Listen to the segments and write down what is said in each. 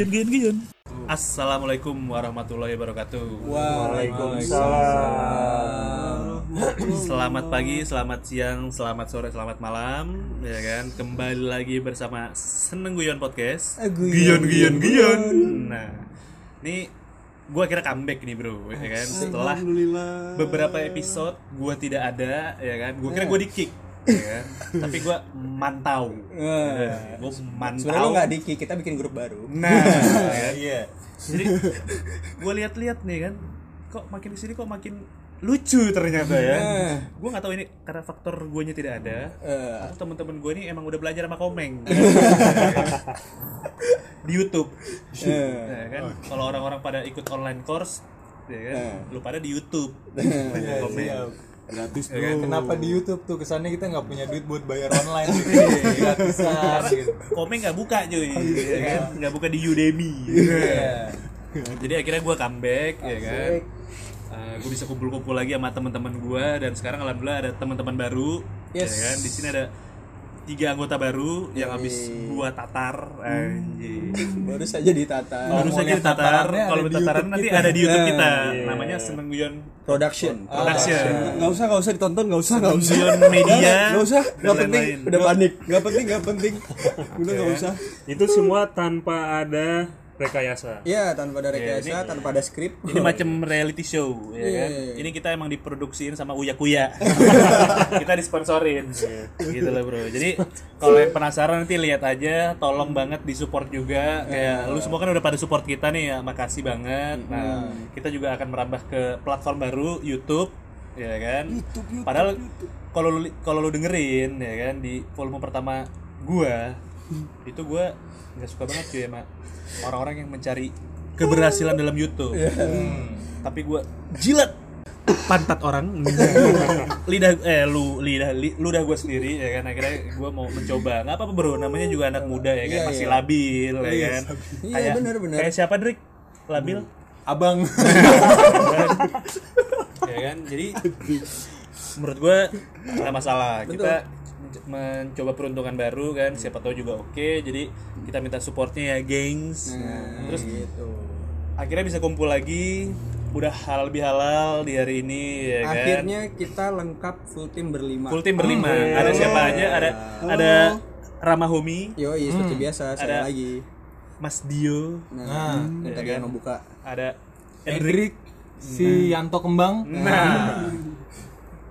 Guyon guyon guyon. Assalamualaikum warahmatullahi wabarakatuh. Selamat pagi, selamat siang, selamat sore, selamat malam, ya kan? Kembali lagi bersama Seneng Guyon Podcast. Eh, guyon, guyon, guyon. Nah, ini gua kira comeback nih bro, ya kan? Setelah beberapa episode gua tidak ada, ya kan? Gua kira gua di kick, ya kan? Tapi gua mantau, Eh. gua mantau. Sebenarnya lo nggak diki, kita bikin grup baru. Nah, ya? Iya. jadi gue lihat-lihat nih kan kok makin ke sini kok makin lucu ternyata ya Eh. gue nggak tahu ini karena faktor guanya tidak ada Eh. atau temen-temen gue ini emang udah belajar sama komeng di YouTube Eh. ya kan kalau orang-orang pada ikut online course ya kan Eh. lu pada di YouTube Iya, komeng gratis Ya bro. Kan? kenapa di YouTube tuh? Kesannya kita nggak punya duit buat bayar online. Gratisan. Gitu komeng nggak buka cuy. Ya kan? Nggak buka di Udemy. Iya. jadi akhirnya gue comeback ya kan? Gue bisa kumpul-kumpul lagi sama teman-teman gue dan sekarang alhamdulillah ada teman-teman baru Yes. ya kan? Di sini ada tiga anggota baru yang habis gua tatar anjing Baru saja ditata. baru saja ditatar kalau tataran nanti kita. ada di YouTube kita Iya. namanya seneng guyon Production. production nggak usah nggak usah ditonton nggak usah nggak usah guyon media nggak usah dan nggak penting. Udah panik. nggak penting nggak penting udah nggak usah itu semua tanpa ada rekayasa. Iya, tanpa ada rekayasa, ini- tanpa ada skrip. ini macam reality show ya kan? Iya. ini kita emang diproduksiin sama Uya Kuya. Kita disponsorin. Gitu loh bro. Jadi kalau yang penasaran nanti lihat aja. Tolong banget disupport juga. Kayak lu semua kan udah pada support kita nih ya. Makasih banget. Nah kita juga akan merambah ke platform baru YouTube ya kan? Padahal kalau lu kalau lu dengerin ya kan di volume pertama gua itu gua nggak suka banget cuy sama orang-orang yang mencari keberhasilan dalam YouTube. Hmm. tapi gua jilat. Pantat orang. Lidah eh lu lidah li, ludah gue sendiri ya kan. Akhirnya gue mau mencoba. Nggak apa-apa bro. Namanya juga anak muda ya kan. Iya, masih iya. labil ya kan. Iya, Kayak- bener, bener. kayak siapa Drik? Labil? Abang. Ya kan? Jadi menurut gue nggak masalah. Kita men- mencoba peruntungan baru kan siapa tahu juga oke jadi kita minta supportnya ya gengs. Nah, terus gitu. akhirnya bisa kumpul lagi udah halal lebih halal di hari ini ya kan? Akhirnya kita lengkap full tim berlima. full tim berlima. Ada siapa aja? Ada ada Rama Homi Yoi, seperti biasa, saya Ada- lagi. Mas Dio. Nah, ini Iya tadi kan? yang membuka. ada Hendrik si Yanto Kembang. Nah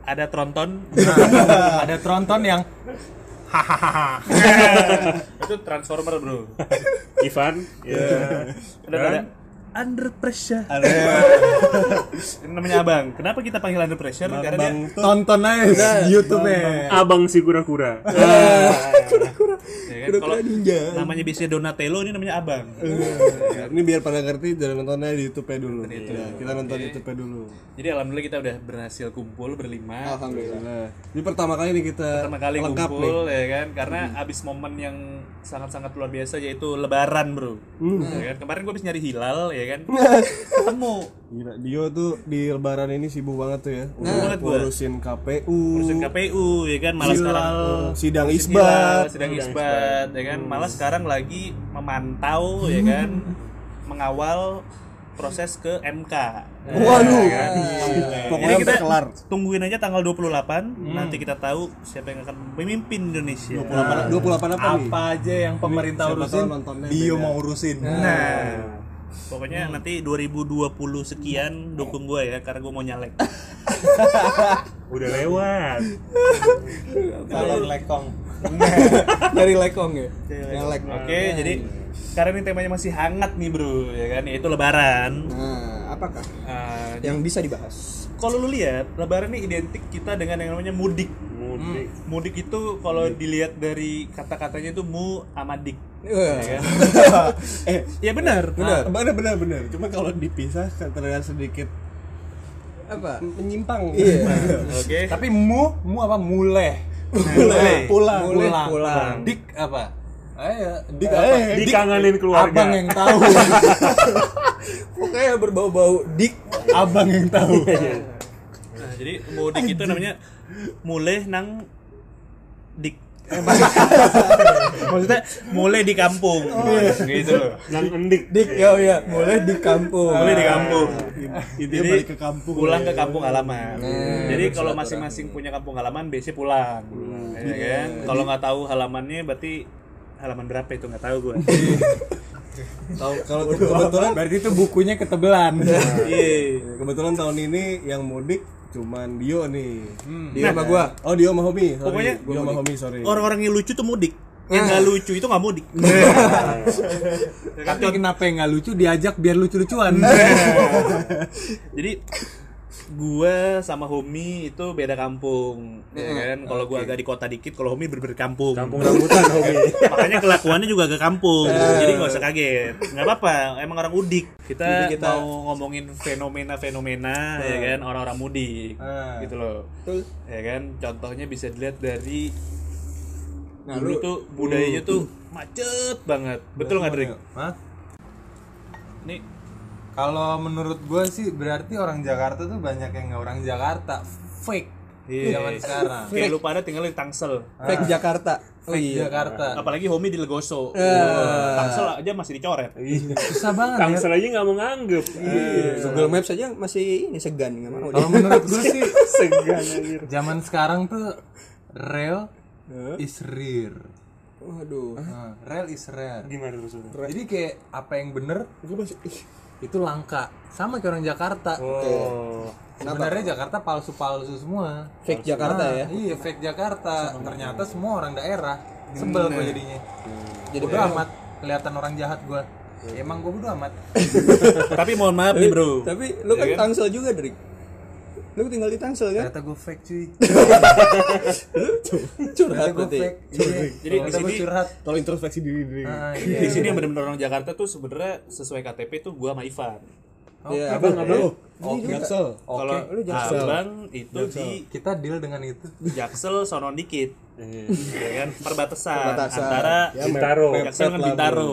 ada Tronton? Ada Tronton yang itu Transformer bro. Ivan? Ya dan? ada. Under Pressure. Ini namanya abang. Kenapa kita panggil Under Pressure? Karena dia tonton aja di YouTube nya abang si kura-kura ya kan, kalau namanya biasanya Donatello ini namanya abang. Ini biar pada ngerti jangan nontonnya di YouTube dulu. Ya, kita nonton di YouTube dulu. jadi alhamdulillah kita udah berhasil kumpul berlima. Alhamdulillah. Nah, ini pertama kali nih kita pertama kali lengkap kumpul nih. ya kan? Karena abis momen yang sangat-sangat luar biasa yaitu lebaran bro. Ya kan? Kemarin gue habis nyari hilal ya kan? Ketemu. Gila, Dio tuh di lebaran ini sibuk banget tuh ya. banget gua. Ngurusin KPU, urusan KPU ya kan? Malah sekarang sidang isbat. sedang isbat ya kan? Malah sekarang lagi memantau ya kan? Mengawal proses ke MK Waduh. Ya kan? Pokoknya Jadi kita kelar. tungguin aja tanggal 28 nanti kita tahu siapa yang akan memimpin Indonesia. 28 28 apa, nih? apa aja yang pemerintah siapa urusin beda. mau urusin. Nah, pokoknya nanti 2020 sekian dukung gue ya karena gue mau nyalek. udah lewat. Calon lekong Dari lekong ya. Yang lek. Oke, jadi sekarang ini temanya masih hangat nih bro, ya kan? Yaitu Lebaran. Nah, apakah Ah, yang bisa dibahas? kalau lu lihat, Lebaran ini identik kita dengan yang namanya mudik. mudik Mudik itu kalau dilihat dari kata-katanya itu mu amadik. Wah. Ya kan? Eh, Ya benar. benar, benar, benar, benar. Cuma kalau dipisah kan terlihat sedikit Apa? menyimpang. Iya. Oke. tapi mu mu apa mulai Mulai. Pulang. Mulai pulang pulang. dik apa Ayo, Dik apa? dikangenin keluarga abang yang tahu Pokoknya berbau-bau dik. abang yang tahu Nah, jadi mudik itu namanya mulai nang dik Maksudnya mulai di kampung. gitu loh. Nang endik. Dik ya ya, boleh di kampung. Mulai di kampung. Dia Jadi balik ke kampung pulang ke kampung halaman. Nah, Jadi kalau masing-masing punya kampung halaman biasanya pulang. Ya kan? Kalau nggak tahu halamannya berarti halaman berapa itu nggak tahu gue. Tahu kalau kebetulan Berarti itu bukunya ketebelan. Iya. kebetulan tahun ini yang mudik cuman Dio nih. Dia sama gua. Oh Dio sama Homi. Sorry. Pokoknya Dio sama Homi sorry. Orang-orang yang lucu tuh mudik. Yang nggak lucu itu nggak mudik. Tapi kenapa yang nggak lucu diajak biar lucu-lucuan? Jadi gua sama Homi itu beda kampung, ya kan? Kalau gua agak di kota dikit, kalau Homi bener-bener kampung. Kampung rambutan hobi. Makanya kelakuannya juga agak kampung. Jadi nggak usah kaget. Nggak apa-apa, emang orang mudik. Kita, Jadi kita- mau ngomongin fenomena-fenomena ya kan orang-orang mudik. Ah. Gitu loh. Betul. Ya kan? Contohnya bisa dilihat dari Nah, dulu lu- tuh budayanya tuh macet banget. Betul nggak, Drik? Hah? Nih, Kalau menurut gue sih berarti orang Jakarta tuh banyak yang nggak orang Jakarta, fake Iya. zaman sekarang. kayak lu pada tinggal di Tangsel. Fake Jakarta. Oh Fake iya. Jakarta. Apalagi Homi di Legoso. Eh. Tangsel aja masih dicoret. Susah banget ya. Tangsel aja nggak mau nganggep. Google Maps aja masih ini segan nggak mau. Kalau menurut gue sih Segan anjir. zaman sekarang tuh real is rare. Waduh. Nah, real is rare. Gimana maksudnya? Jadi kayak apa yang bener itu langka. Sama kayak orang Jakarta. Oh. Sebenarnya Jakarta palsu-palsu semua. Fake Jakarta Nah, ya. Iya, fake Jakarta. Ternyata semua orang daerah. Sebel gue jadinya. Jadi Bodo amat kelihatan orang jahat gue. Ya, emang gue bodo amat. Tapi mohon maaf nih, Bro. Tapi lu kan Tangsel juga, Drik. Lu tinggal di Tangsel kan? Ternyata gue fake cuy. Curhat gue berarti. fake. Iya. Jadi di sini- curhat. Kalau introspeksi diri diri. Ah, Di iya. sini yang benar-benar orang Jakarta tuh sebenarnya sesuai KTP tuh gua sama Ivan. Iya. Abang, abang. Oke. Jaksel. Kalau lu Jaksel. abang itu di Kita deal dengan itu. Jaksel sono dikit. ya kan perbatasan, Perbatasan. antara Ya, Bintaro. mepet Jaksel dengan Bintaro.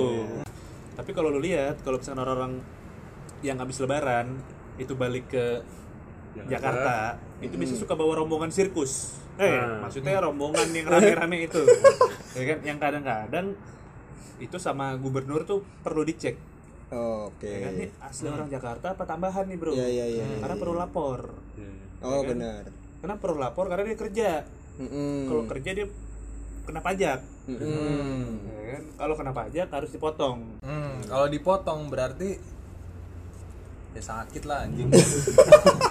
Tapi kalau lu lihat kalau misalkan orang-orang yang habis lebaran itu balik ke Jakarta, itu bisa suka bawa rombongan sirkus. Eh, Ah. maksudnya rombongan yang rame-rame itu. ya kan yang kadang-kadang itu sama gubernur tuh perlu dicek. Oke. Ya kan ini asli orang Jakarta apa tambahan nih, Bro? Iya, iya, iya, Karena perlu lapor. Oh, kan? benar. Kenapa perlu lapor? Karena dia kerja. Mm-mm. Kalau kerja dia kena pajak. Mm-mm. Ya kan? Kalau kena pajak harus dipotong. Hmm, kalau dipotong berarti ya sakit lah anjing.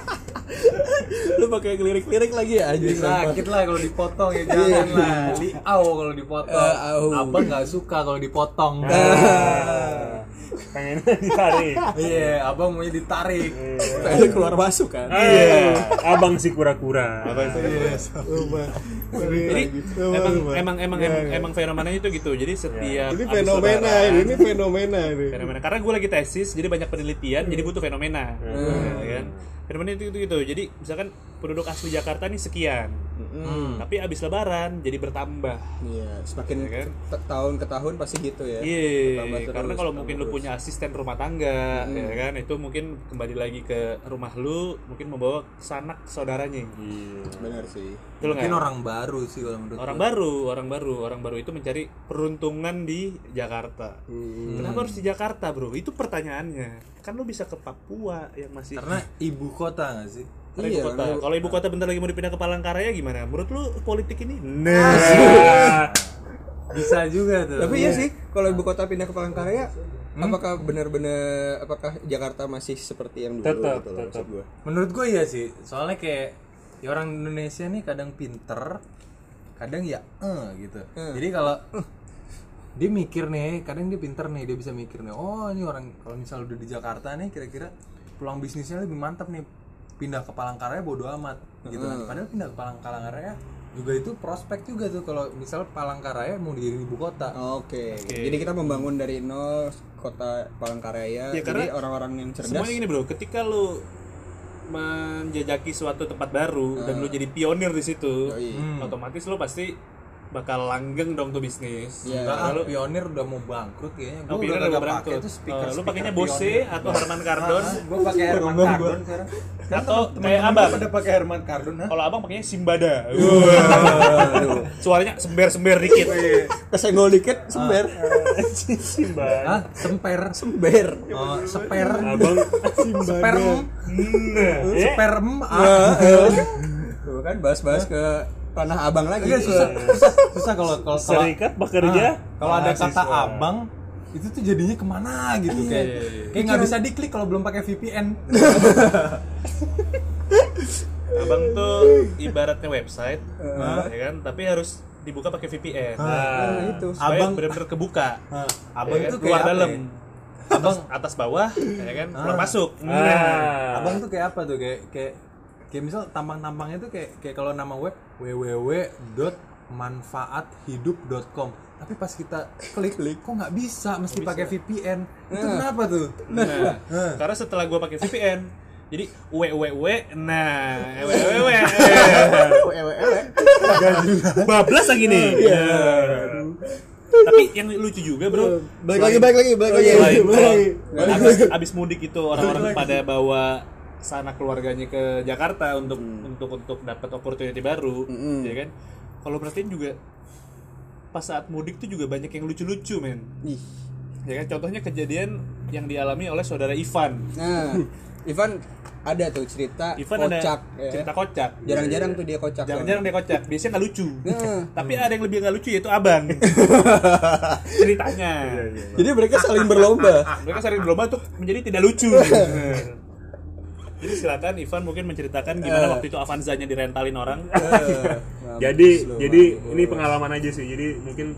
Lu pakai lirik-lirik lagi ya anjing. sakit lah kalau dipotong ya jangan lah. Liau kalau dipotong. Eh, au. Abang nggak suka kalau dipotong. Pengen ditarik. Iya, abang maunya ditarik. Pengen keluar masuk kan. Iya. Abang si kura-kura. Jadi emang emang emang emang, emang fenomenanya itu gitu. Jadi setiap Ini fenomena ini, ini fenomena ini. fenomena karena gue lagi tesis jadi banyak penelitian jadi butuh fenomena kan fenomena itu gitu, gitu jadi misalkan penduduk asli Jakarta nih sekian tapi abis lebaran jadi bertambah Iya, semakin Ya kan? tahun ke tahun pasti gitu ya. Iya, Bertambah terus, karena kalau mungkin lu terus. punya asisten rumah tangga, ya kan, itu mungkin kembali lagi ke rumah lu, mungkin membawa sanak saudaranya. Benar sih. Betul Mungkin nggak? orang baru sih kalau menurut Orang baru, orang baru, orang baru itu mencari peruntungan di Jakarta. Kenapa harus di Jakarta, bro? Itu pertanyaannya. Kan lu bisa ke Papua yang masih Karena ibu kota nggak sih? Karena ibu Iya, kota. Kalau ibu kota bentar lagi mau dipindah ke Palangkaraya gimana? Menurut lu politik ini? Nah. Bisa juga tuh. Tapi iya sih, kalau ibu kota pindah ke Palangkaraya, apakah benar-benar apakah Jakarta masih seperti yang dulu Tetap, gitu loh, tetap. gua. Menurut gue iya sih. Soalnya kayak ya orang Indonesia nih kadang pinter, kadang ya eh gitu. Jadi kalau dia mikir nih, kadang dia pinter nih, dia bisa mikir nih. Oh ini orang kalau misal udah di Jakarta nih, kira-kira peluang bisnisnya lebih mantap nih. Pindah ke Palangkaraya bodo amat gitu kan. Padahal pindah ke Palangkaraya juga itu prospek juga tuh kalau misal Palangkaraya mau dijadiin ibu kota. Oke. Jadi kita membangun dari nol kota Palangkaraya. Ya, jadi karena orang-orang yang cerdas. Semuanya gini bro, ketika lu menjajaki suatu tempat baru dan lu jadi pionir di situ, Yoi. otomatis lu pasti bakal langgeng dong tuh bisnis. Iya. Enggak, ah, pionir udah mau bangkrut kayaknya. Oh, Gue Pionir udah udah gak berangkat. pakai tuh speaker. lu pakainya Bose atau Harman Kardon Gue pakai Herman Kardon sekarang. atau kayak abang. Udah pakai Herman Kardon, ha? Kalau abang pakainya Simbada. Suaranya sember-sember dikit. Kesenggol dikit sember. Simba. Hah? Semper. Sember. Oh, seper. Abang Sperm. Nah, eh, Sperm. Ah. Tuh kan bahas-bahas ke tanah abang lagi. Iya, susah, susah, susah kalau kalau kalau serikat bekerja. Ah, kalau ada kata abang itu tuh jadinya ke mana gitu kayak kayak nggak bisa diklik kalau belum pakai VPN Abang tuh ibaratnya website, ya kan? Tapi harus dibuka pakai VPN. Nah, itu. Supaya Abang- benar-benar kebuka. abang Ya kan? tuh keluar dalam. ya? Abang atas bawah, ya kan? Keluar masuk. Ah. abang tuh kayak apa tuh kayak kayak kayak misal tampang-tampangnya tuh kayak kayak kalau nama web www.manfaathidup.com tapi pas kita klik klik kok nggak bisa? Mesti pakai VPN itu kenapa tuh? Nah, karena setelah gua pakai VPN, jadi www, nah. Www, bablas lagi nih. Tapi yang lucu juga bro, Balik lagi, balik lagi, balik lagi. selain Balik lagi. abis, abis mudik itu orang-orang pada bawa sanak keluarganya ke Jakarta untuk untuk untuk dapat opportunity baru, ya kan? Kalau perhatiin juga pas saat mudik tuh juga banyak yang lucu-lucu men. Ih. Ya kan contohnya kejadian yang dialami oleh saudara Ivan. Nah, Ivan ada tuh cerita Ivan kocak. ada ya. cerita kocak. Jarang-jarang tuh dia kocak. Jarang-jarang dia kocak. Biasanya nggak lucu. Nah. Tapi ada yang lebih nggak lucu yaitu abang. Ceritanya. Jadi mereka saling berlomba. Mereka sering berlomba untuk menjadi tidak lucu. Jadi silakan Ivan mungkin menceritakan gimana waktu itu Avanza-nya direntalin orang. Jadi jadi ini pengalaman aja sih. Jadi mungkin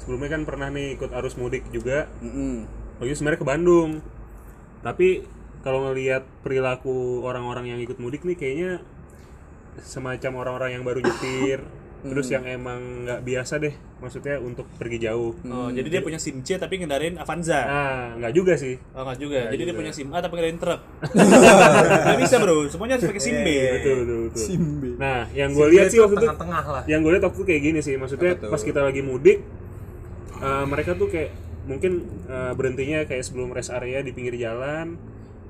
sebelumnya kan pernah nih ikut arus mudik juga. Waktu itu sebenarnya ke Bandung. Tapi kalau ngelihat perilaku orang-orang yang ikut mudik nih kayaknya semacam orang-orang yang baru nyetir, terus yang emang nggak biasa deh, maksudnya untuk pergi jauh. Oh, jadi dia punya SIM C tapi ngendarin Avanza. Nah, nggak juga sih. Oh, enggak juga. jadi dia juga. punya SIM A tapi ngendarin truk. Nggak bisa, Bro. Semuanya harus pakai SIM B. Betul, betul, betul. Simbe. Nah, yang gue lihat sih waktu itu tengah-tengah lah yang gue lihat waktu itu kayak gini sih maksudnya pas kita lagi mudik eh, mereka tuh kayak mungkin eh, berhentinya kayak sebelum rest area di pinggir jalan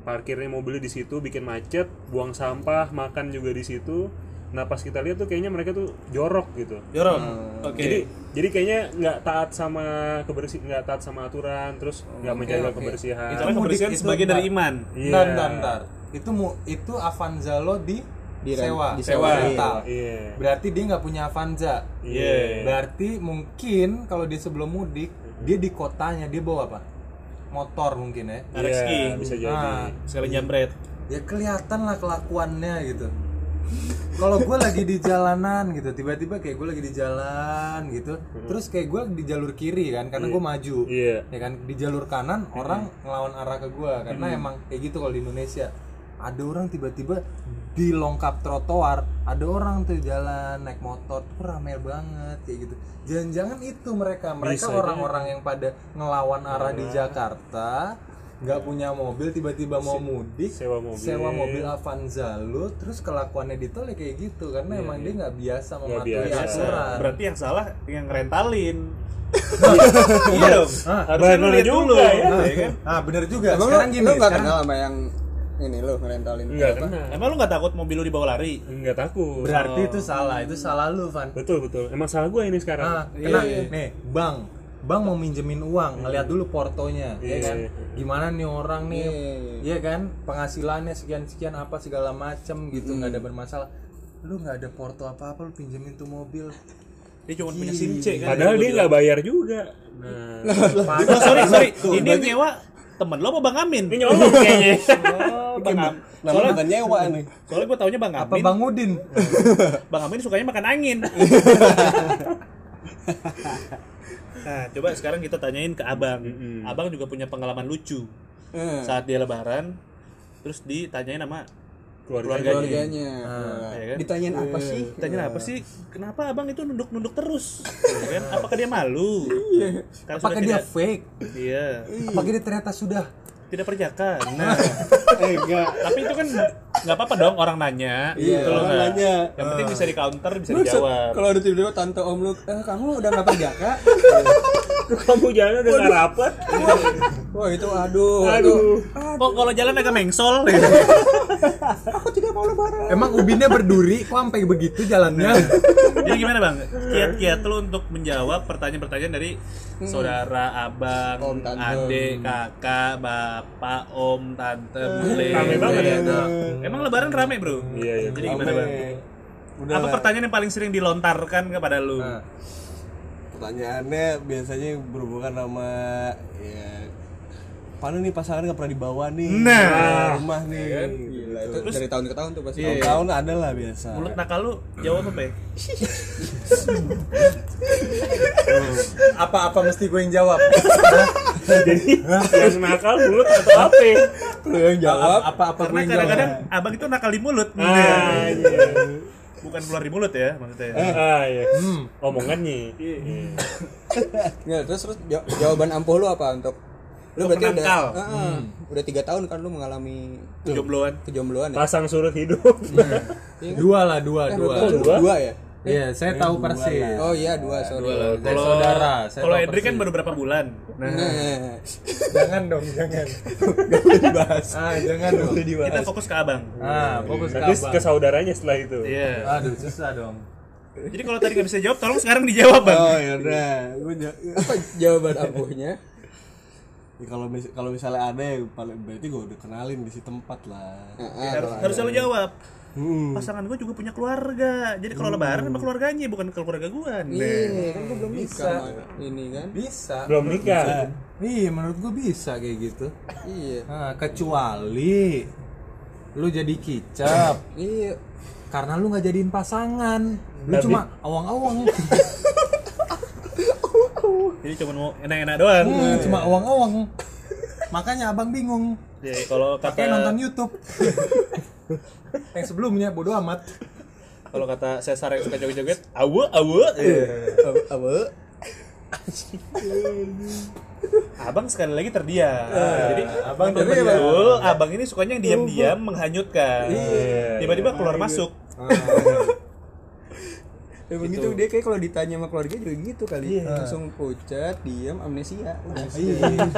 parkirnya mobilnya di situ bikin macet buang sampah makan juga di situ nah pas kita lihat tuh kayaknya mereka tuh jorok gitu Jorok. Oke. jadi jadi kayaknya nggak taat sama kebersih nggak taat sama aturan terus nggak menjaga kebersihan Itu kebersihan Mudik itu sebagai dari iman. Iya. Bentar, bentar. Itu mu itu Avanza lo di, Di sewa, disewa, sewa rental. iya Berarti dia nggak punya Avanza. Iya. Berarti mungkin kalau dia sebelum mudik, dia di kotanya dia bawa apa? Motor mungkin ya. Ski. Iya, bisa jadi Nah, Sekali jambret. ya kelihatan lah kelakuannya gitu. Kalau gue lagi di jalanan gitu, tiba-tiba kayak gue lagi di jalan gitu, terus kayak gue di jalur kiri kan, karena gue maju, Iya. ya kan di jalur kanan orang ngelawan arah ke gue, karena emang kayak gitu kalau di Indonesia. Ada orang tiba-tiba di longkap trotoar, ada orang tuh jalan naik motor, tuh rame banget kayak gitu. Jangan-jangan itu mereka, mereka orang-orang yang pada ngelawan arah di Jakarta, nggak punya mobil tiba-tiba mau mudik sewa mobil. sewa mobil Avanza lu terus kelakuannya di tol ya kayak gitu karena emang dia nggak biasa mematuhi biasa. aturan Berarti yang salah yang rentalin. iya dong. Harusnya lu bener juga dulu ya. ya kan? ah bener juga Emang sekarang lu, gini lu gak sekarang kenal sama yang ini lu ngerentalin nggak apa? kena Emang lu nggak takut mobil lu dibawa lari? nggak takut berarti itu salah itu salah lu Van betul betul emang salah gue ini sekarang ah kena nih bang bang mau minjemin uang ngeliat dulu portonya ya kan gimana nih orang nih Iya. Iya kan penghasilannya sekian sekian apa segala macem gitu nggak ada bermasalah lu nggak ada porto apa apa lu pinjemin tuh mobil Dia cuma punya SIM C kan. Padahal dia nggak bayar juga. Nah, Oh, sorry, sorry. Ini yang nyewa temen lo apa Bang Amin? ini nyolong kayaknya. Oh, Bang Amin. Nama Soalnya, bukan nyewa nih. soalnya gue taunya Bang apa Amin. bang Udin Bang Amin sukanya makan angin. nah, coba sekarang kita tanyain ke Abang. Abang juga punya pengalaman lucu Eh, saat dia lebaran. Terus ditanyain sama Keluarga. keluarganya. keluarganya ya kan? ditanyain apa sih Ditanyain apa sih? Kenapa Abang itu nunduk-nunduk terus? Ya kan? Apakah dia malu? Karena apakah dia tidak- fake Iya. apakah dia ternyata sudah Tidak perjaka. Nah, Eh enggak. tapi itu kan nggak apa-apa dong orang nanya. Iya, Gitu orang nanya. Yang penting bisa di counter, bisa se- dijawab. Kalau ada tiba-tiba tante om lu, eh kamu udah nggak perjaka? Kamu jalan udah nggak rapet. Wah itu aduh, Aduh. Kok kalau jalan agak mengsol? gitu. Aku tidak mau lebaran. Emang ubinnya berduri kok sampai begitu jalannya? Jadi gimana bang? Kiat-kiat lu untuk menjawab pertanyaan-pertanyaan dari saudara, abang, Om, tante. adik, kakak, bapak, om, tante, bule. Rame banget ya. Ada. Emang lebaran rame bro? Iya, iya. Jadi gimana bang? Udah Apa lah. pertanyaan yang paling sering dilontarkan kepada lu? Nah, Pertanyaannya biasanya berhubungan sama ya Mana nih pasangan nggak pernah dibawa nih Nah. rumah nih Gila, itu dari tahun ke tahun tuh pasti. Iya. tahun ada lah biasa Mulut nakal lu jawab apa ya? apa-apa mesti gue yang jawab. Jadi yang nakal mulut atau apa? Lu yang jawab. Apa-apa gue Karena yang jawab. kadang-kadang abang itu nakal di mulut. Ah, iya. Bukan keluar di mulut ya maksudnya. Ah, iya. Omongannya. Nggak, terus terus jaw- jawaban ampuh lu apa untuk lu berarti udah penangkal. Heeh. udah tiga tahun kan lu mengalami Jombloan. kejombloan ya? Pasang surut hidup. Dua lah, dua, Eh, dua. Dua? dua ya? Iya, saya tahu persis. Oh iya dua sorry. Saya Kalau saudara, saya kalau Edri kan baru berapa bulan. Nah, Nah, Jangan dong, jangan. dibahas. Ah, jangan dong. kita fokus ke abang. Ah, fokus ke abang. ke saudaranya setelah itu. Iya. Aduh, susah dong. Jadi kalau tadi nggak bisa jawab, tolong sekarang dijawab bang. oh ya udah gue Apa jawaban ampuhnya? Ya, kalau mis- kalau misalnya ada ya paling berarti gue udah kenalin di si tempat lah Heeh. harus harus selalu jawab. Hmm. Pasangan gue juga punya keluarga. Jadi kalau lebaran sama keluarganya bukan ke keluarga gue. Iya, kan gua belum bisa. Ini kan. Bisa. Belum nikah. Iya, menurut gue bisa kayak gitu. Iya. Nah, kecuali lu jadi kicap Iya. karena lu nggak jadiin pasangan. Lu Tapi- cuma awang-awang. Jadi cuma mau enak-enak doang. Hmm, cuma awang-awang. Makanya abang bingung. Jadi kalau kata Pakai nonton YouTube. yang sebelumnya bodo amat. kalau kata Cesar yang suka joget-joget, awu awu. Apa? Abang sekali lagi terdiam. Jadi abang betul, abang ini sukanya yang diam-diam menghanyutkan. Tiba-tiba keluar masuk. Ya begitu dia kayak kalau ditanya sama keluarga juga gitu kali. Langsung pucat, diam, amnesia. Udah.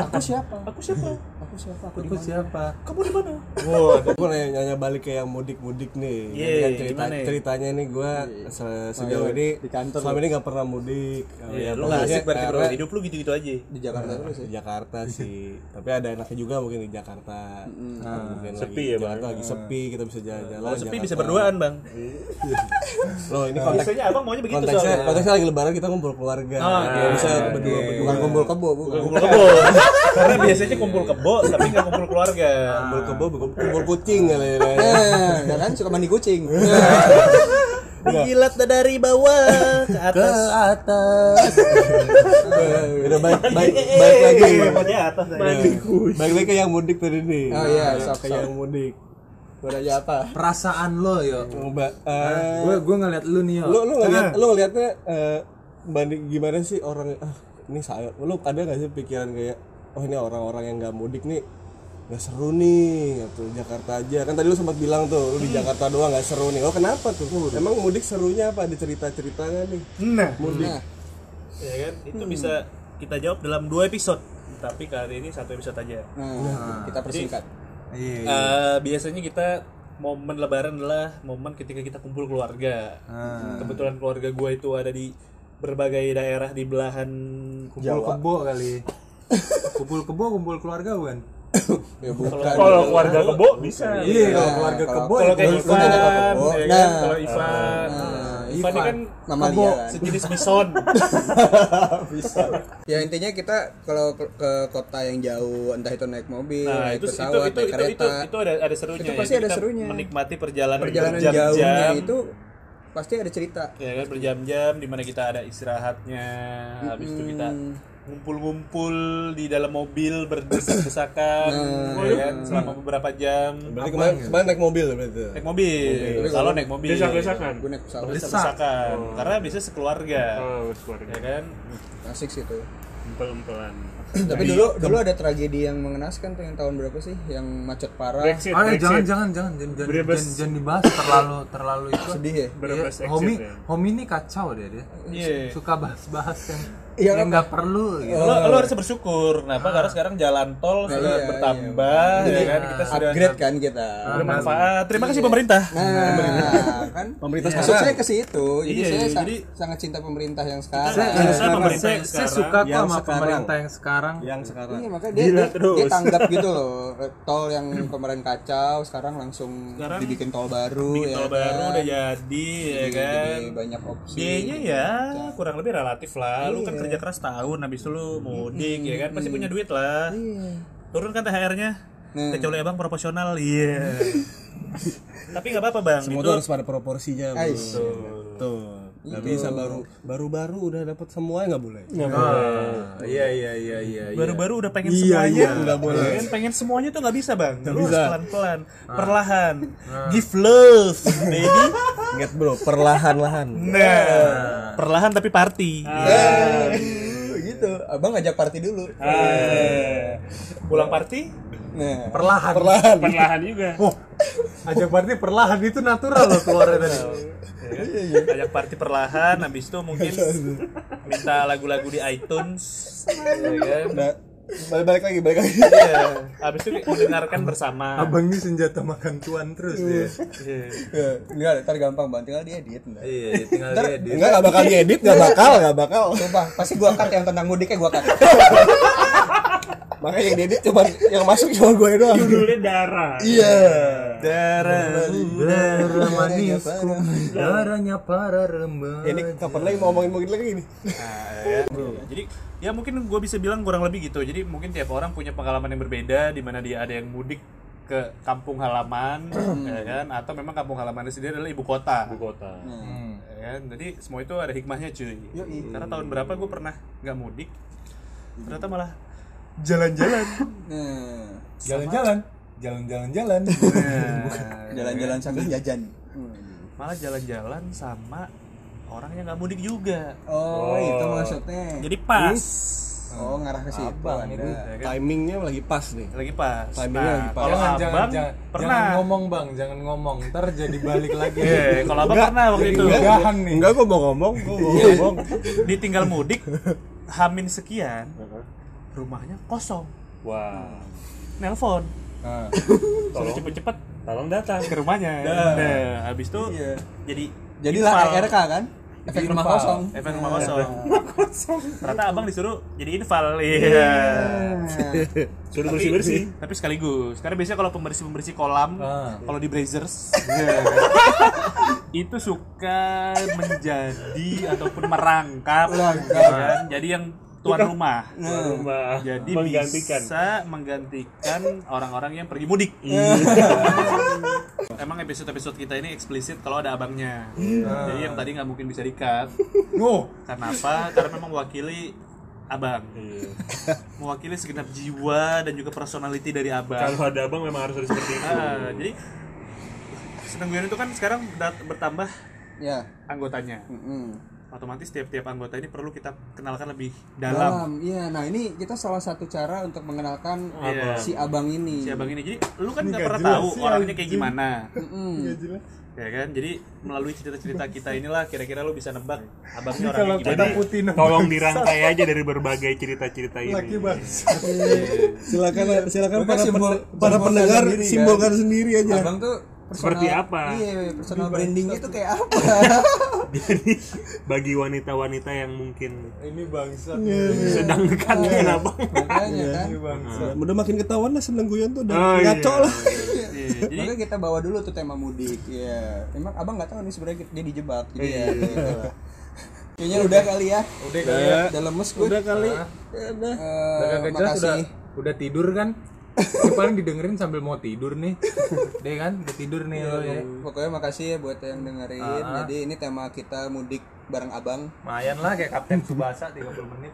Aku siapa? Aku siapa? Aku siapa? Aku Aku siapa? Kamu di mana? Wah, gue nanya, nanya balik ke yang mudik-mudik nih. Iya, Kan cerita, gimana ya? ceritanya nih gue se- sejauh Oh, iya. ini Di kantor selama ini nggak pernah mudik. Ya, lu pokoknya asik berarti bro, hidup lu gitu-gitu aja. Di Jakarta terus ya. di Jakarta sih. Tapi ada enaknya juga mungkin di Jakarta. Mungkin Sepi lagi, ya, Bang? Jakarta lagi sepi, kita bisa jalan-jalan. Sepi bisa berduaan bang. Loh, ini konteks Biasanya abang maunya begitu konteksnya, soalnya. konteksnya lagi lebaran kita ngumpul keluarga. Oh, oke. Nggak bisa Oke. berdua berdua. Bukan kumpul kebo, bukan. Kumpul kebo. Karena biasanya kumpul kebo tapi nggak kumpul keluarga. Kumpul kebo, kumpul- kumpul kucing kali ya. Nah, ya kan suka mandi kucing. Dijilat dari bawah ke atas. atas. Udah baik baik baik lagi. Baik lagi ke yang mudik tadi nih. Oh iya, sok, ke sok. yang mudik. Gua nanya apa? Perasaan lo, yo. Coba eh, Gue gue ngeliat lu nih, yo. lu lu ngeliat lu ngeliatnya eh, banding gimana sih orang ah ini saya lu ada gak sih pikiran kayak oh ini orang-orang yang nggak mudik nih nggak seru nih gitu Jakarta aja. Kan tadi lu sempat bilang tuh lu di Jakarta doang nggak seru nih. Oh kenapa tuh? Emang mudik serunya apa? Ada cerita-ceritanya nih. Nah, mudik. Nah, ya kan? Itu bisa kita jawab dalam dua episode. Tapi kali ini satu episode aja. nah, kita persingkat. Iya. Eh, biasanya kita momen lebaran adalah momen ketika kita kumpul keluarga. Kebetulan keluarga gue itu ada di berbagai daerah di belahan Kumpul kebo kali. Kumpul kebo, kumpul keluarga bukan? Ya bukan. Kalau keluarga kebo bisa. Iya, kalau keluarga kebo Kalau ya kayak Ivan, ya kan? Nah. kalau Ivan, Nah, Ivan ini kan Mamalia kan. sejenis bison. Ya intinya kita kalau ke, kota yang jauh entah itu naik mobil, Nah, naik itu itu pesawat, itu naik itu, kereta, itu, itu ada ada serunya. Itu ya. pasti ada Kita serunya. Menikmati perjalanan, perjalanan jauhnya itu pasti ada cerita. ya kan berjam-jam di mana kita ada istirahatnya habis itu kita ngumpul-ngumpul di dalam mobil berdesak-desakan ya kan selama beberapa jam berarti kemarin kemarin naik mobil berarti naik mobil kalau naik mobil Desak-desakan. Gue naik pesawat berdesak-desakan karena bisa sekeluarga Oh, keluarga. ya kan asik sih itu. empel-empelan Tapi dulu dulu ada tragedi yang mengenaskan tuh yang tahun berapa sih? Yang macet parah. Brexit Oh ya, Brexit jangan jangan jangan jangan jangan, jangan, jangan dibahas terlalu terlalu itu. Sedih ya? Berbes Iya, exit Homi, ya. Homi ini kacau dia dia. Iya. Suka bahas-bahas yang Iya, yang nggak perlu gitu. Lo, lo harus bersyukur. Kenapa? Karena sekarang jalan tol sudah iya, bertambah, ya kan? Kita sudah Upgrade kan kita. bermanfaat. Terima kasih pemerintah. Nah, kan Pemerintah maksud saya ke situ. Jadi Iya, saya sa- jadi- sangat cinta pemerintah yang sekarang. Kita- Saya, Saya pemerintah saya, yang saya suka kok sama sekarang. pemerintah yang sekarang. yang sekarang Iya makanya dia, Gila dia, terus. dia tanggap gitu loh tol yang kemarin kacau sekarang langsung Sekarang dibikin tol baru Bikin ya tol kan? baru udah jadi, ya kan? Jadi banyak opsi Biayanya ya kurang lebih relatif lah. Lu kan kerja keras tahun habis itu lu mudik ya kan pasti punya duit lah. Turun kan THR-nya. Kecuali abang proporsional, iya. Tapi nggak apa-apa bang. semua itu harus pada proporsinya bro. Ais. tuh nggak bisa baru baru baru udah dapat semua nggak boleh. Ah, iya iya iya iya. iya. baru-baru udah pengen Iya, semuanya. iya, nggak boleh. Ya kan? pengen semuanya tuh nggak bisa bang. Lu harus bisa. pelan-pelan. Perlahan. Give love baby. Ingat bro perlahan lahan nah perlahan tapi party. Eh, gitu. Abang ngajak party dulu. Ah. pulang party nah perlahan. perlahan perlahan juga Oh, ajak berarti perlahan itu natural loh keluarnya tadi. ya kan? ajak party perlahan habis itu mungkin minta lagu-lagu di iTunes ya kan Nah, balik, balik lagi balik lagi Iya. habis itu mendengarkan bersama Abang ini senjata makan cuan terus dia. Iya. ya, enggak ntar gampang bang tinggal diedit ntar. Iya, tinggal Ntar- dia dia. enggak nggak bakal diedit nggak bakal nggak bakal Sumpah, pasti gua cut yang tentang mudiknya gua cut. makanya yang diedit cuma yang masuk cuma gue doang judulnya darah iya darah Darah manisku, darahnya para remaja. ini kapan lagi mau ngomongin ngomongin lagi ini Nah, ya. Jadi ya mungkin gue bisa bilang kurang lebih gitu. Jadi mungkin tiap orang punya pengalaman yang berbeda di mana dia ada yang mudik ke kampung halaman, ya kan? Atau memang kampung halamannya sendiri adalah ibu kota. ibu kota Hmm. Ya kan? Jadi semua itu ada hikmahnya cuy. Karena tahun berapa gue pernah nggak mudik, ternyata malah jalan-jalan. Nah, Jalan-jalan, jalan-jalan jalan. Nah, jalan-jalan sambil jajan. malah jalan-jalan sama orang yang nggak mudik juga. Oh, itu maksudnya. Jadi pas. Oh, ngarah ke situ. Abang. Ya kan? timingnya lagi pas nih Lagi pas. Timingnya lagi pas. kalau jangan, abang jangan, jangan, pernah. jangan ngomong bang, jangan ngomong. Ntar jadi balik lagi. Eh, kalau abang pernah waktu itu. Udahan nih. enggak gue mau ngomong gue mau Iya. ngomong ditinggal mudik hamin sekian rumahnya kosong. Wah. Nelpon. Nah, suruh cepet-cepet tolong datang. Ke rumahnya. Nah. Habis itu Iya. jadi Jadilah infal. ERK kan? Efek rumah Infal. kosong. efek rumah kosong. ternyata abang disuruh jadi infal. Iya. Suruh bersih bersih tapi sekaligus. Karena biasanya kalau pembersih pembersih kolam Ah. kalau di Brazers itu suka menjadi ataupun merangkap. Kan? jadi yang tuan rumah rumah jadi menggantikan bisa menggantikan orang-orang yang pergi mudik. Emang episode-episode kita ini eksplisit kalau ada abangnya. Jadi yang tadi nggak mungkin bisa dikat. Oh, Karena apa? Karena memang mewakili abang. Iya. Mewakili segenap jiwa dan juga personality dari abang. kalau ada abang memang harus ada seperti itu Ah, jadi Seneng itu kan sekarang bertambah Ya. anggotanya. Mm-mm. Otomatis tiap-tiap anggota ini perlu kita kenalkan lebih dalam. Dalam. Iya, nah ini kita salah satu cara untuk mengenalkan Iya. si abang ini. Si abang ini. Jadi lu kan nggak pernah tahu orangnya kayak gimana. Mm-mm. ya kan jadi melalui cerita-cerita kita inilah kira-kira lu bisa nebak abangnya orangnya kita gimana putih tolong dirangkai aja dari berbagai cerita-cerita ini Laki bang. silakan silakan kan para, simbol- para pendengar sendiri, kan? simbolkan sendiri aja Abang tuh personal- Seperti apa? Iya, personal brandingnya tuh kayak apa? jadi bagi wanita-wanita yang mungkin Ini bangsa. sedang dekat dengan abang Makanya kan. Nah, udah makin ketahuan lah seneng guyon tuh udah Oh, iya. ngaco lah Iya, jadi Makanya kita bawa dulu tuh tema mudik. Iya. Emang abang nggak tahu nih sebenarnya dia dijebak. Jadi ya. gitu lah. Kayaknya udah kali ya. Udah kali ya. Udah lemes gue. udah kali Ah. udah Udah Eh, jelas udah makasih. udah tidur kan? Ini paling didengerin sambil mau tidur nih. Deh kan, udah tidur nih lo ya. Pokoknya makasih ya buat yang dengerin. Jadi ini tema kita mudik bareng abang Lumayan lah kayak Kapten Subasa 30 menit.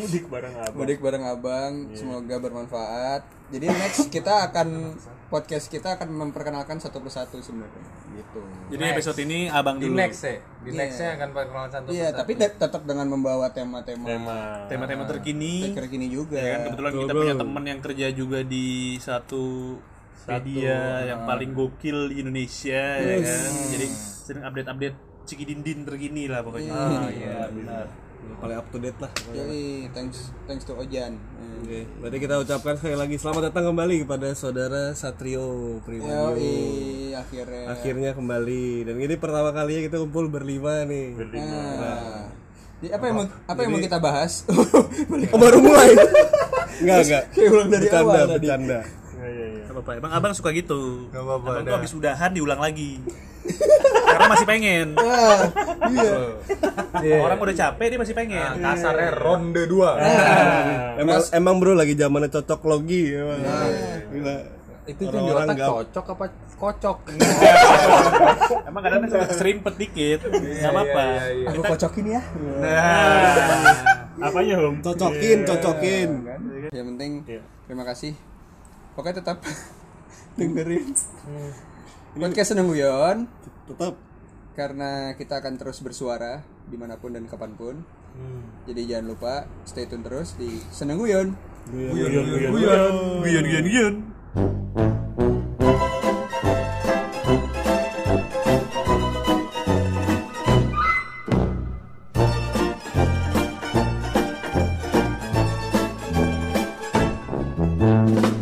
mudik bareng apa mudik bareng abang semoga bermanfaat jadi next kita akan podcast kita akan memperkenalkan satu persatu sebenarnya gitu Jadi episode ini abang Di dulu. next ya. Di next-nya akan perkenalan satu iya persatu. tapi te- tetap dengan membawa tema-tema tema Tema-tema terkini. terkini juga Ya kan kebetulan kita punya teman yang kerja juga di satu media yang paling gokil di Indonesia ya kan. Jadi sering update-update Cikidindin terkini lah pokoknya. Oh iya benar. Paling up to date lah Yoi, thanks thanks to Ojan Oke, berarti kita ucapkan sekali lagi selamat datang kembali kepada saudara Satrio Primadio. Yoi, akhirnya Akhirnya kembali dan ini pertama kalinya kita kumpul berlima nih. Nah, jadi apa yang mau, apa yang mau kita bahas? Oh, baru mulai. enggak, enggak. Kayak ulang dari bercanda, awal tadi. bercanda. ya ya ya Gak apa-apa. Emang abang suka gitu. Gak apa-apa, Abang tuh habis udahan diulang lagi. Karena masih pengen. iya. Orang udah capek dia masih pengen. Nah, kasarnya ronde 2. Emang emang bro lagi zamannya cocok logi emang. Gila. Itu yang di Orang-orang otak gap- cocok apa kocok? Emang kadang suka serimpet dikit. Gak apa-apa. Aku kocokin ya. Nah, apanya om Cocokin, cocokin. Yang penting Iya. terima kasih. Pokoknya tetap dengerin podcast Seneng Guyon Tetap karena kita akan terus bersuara di mana pun dan kapan pun. Jadi jangan lupa stay tune terus di Seneng Guyon. guyon guyon guyon guyon guyon guyon.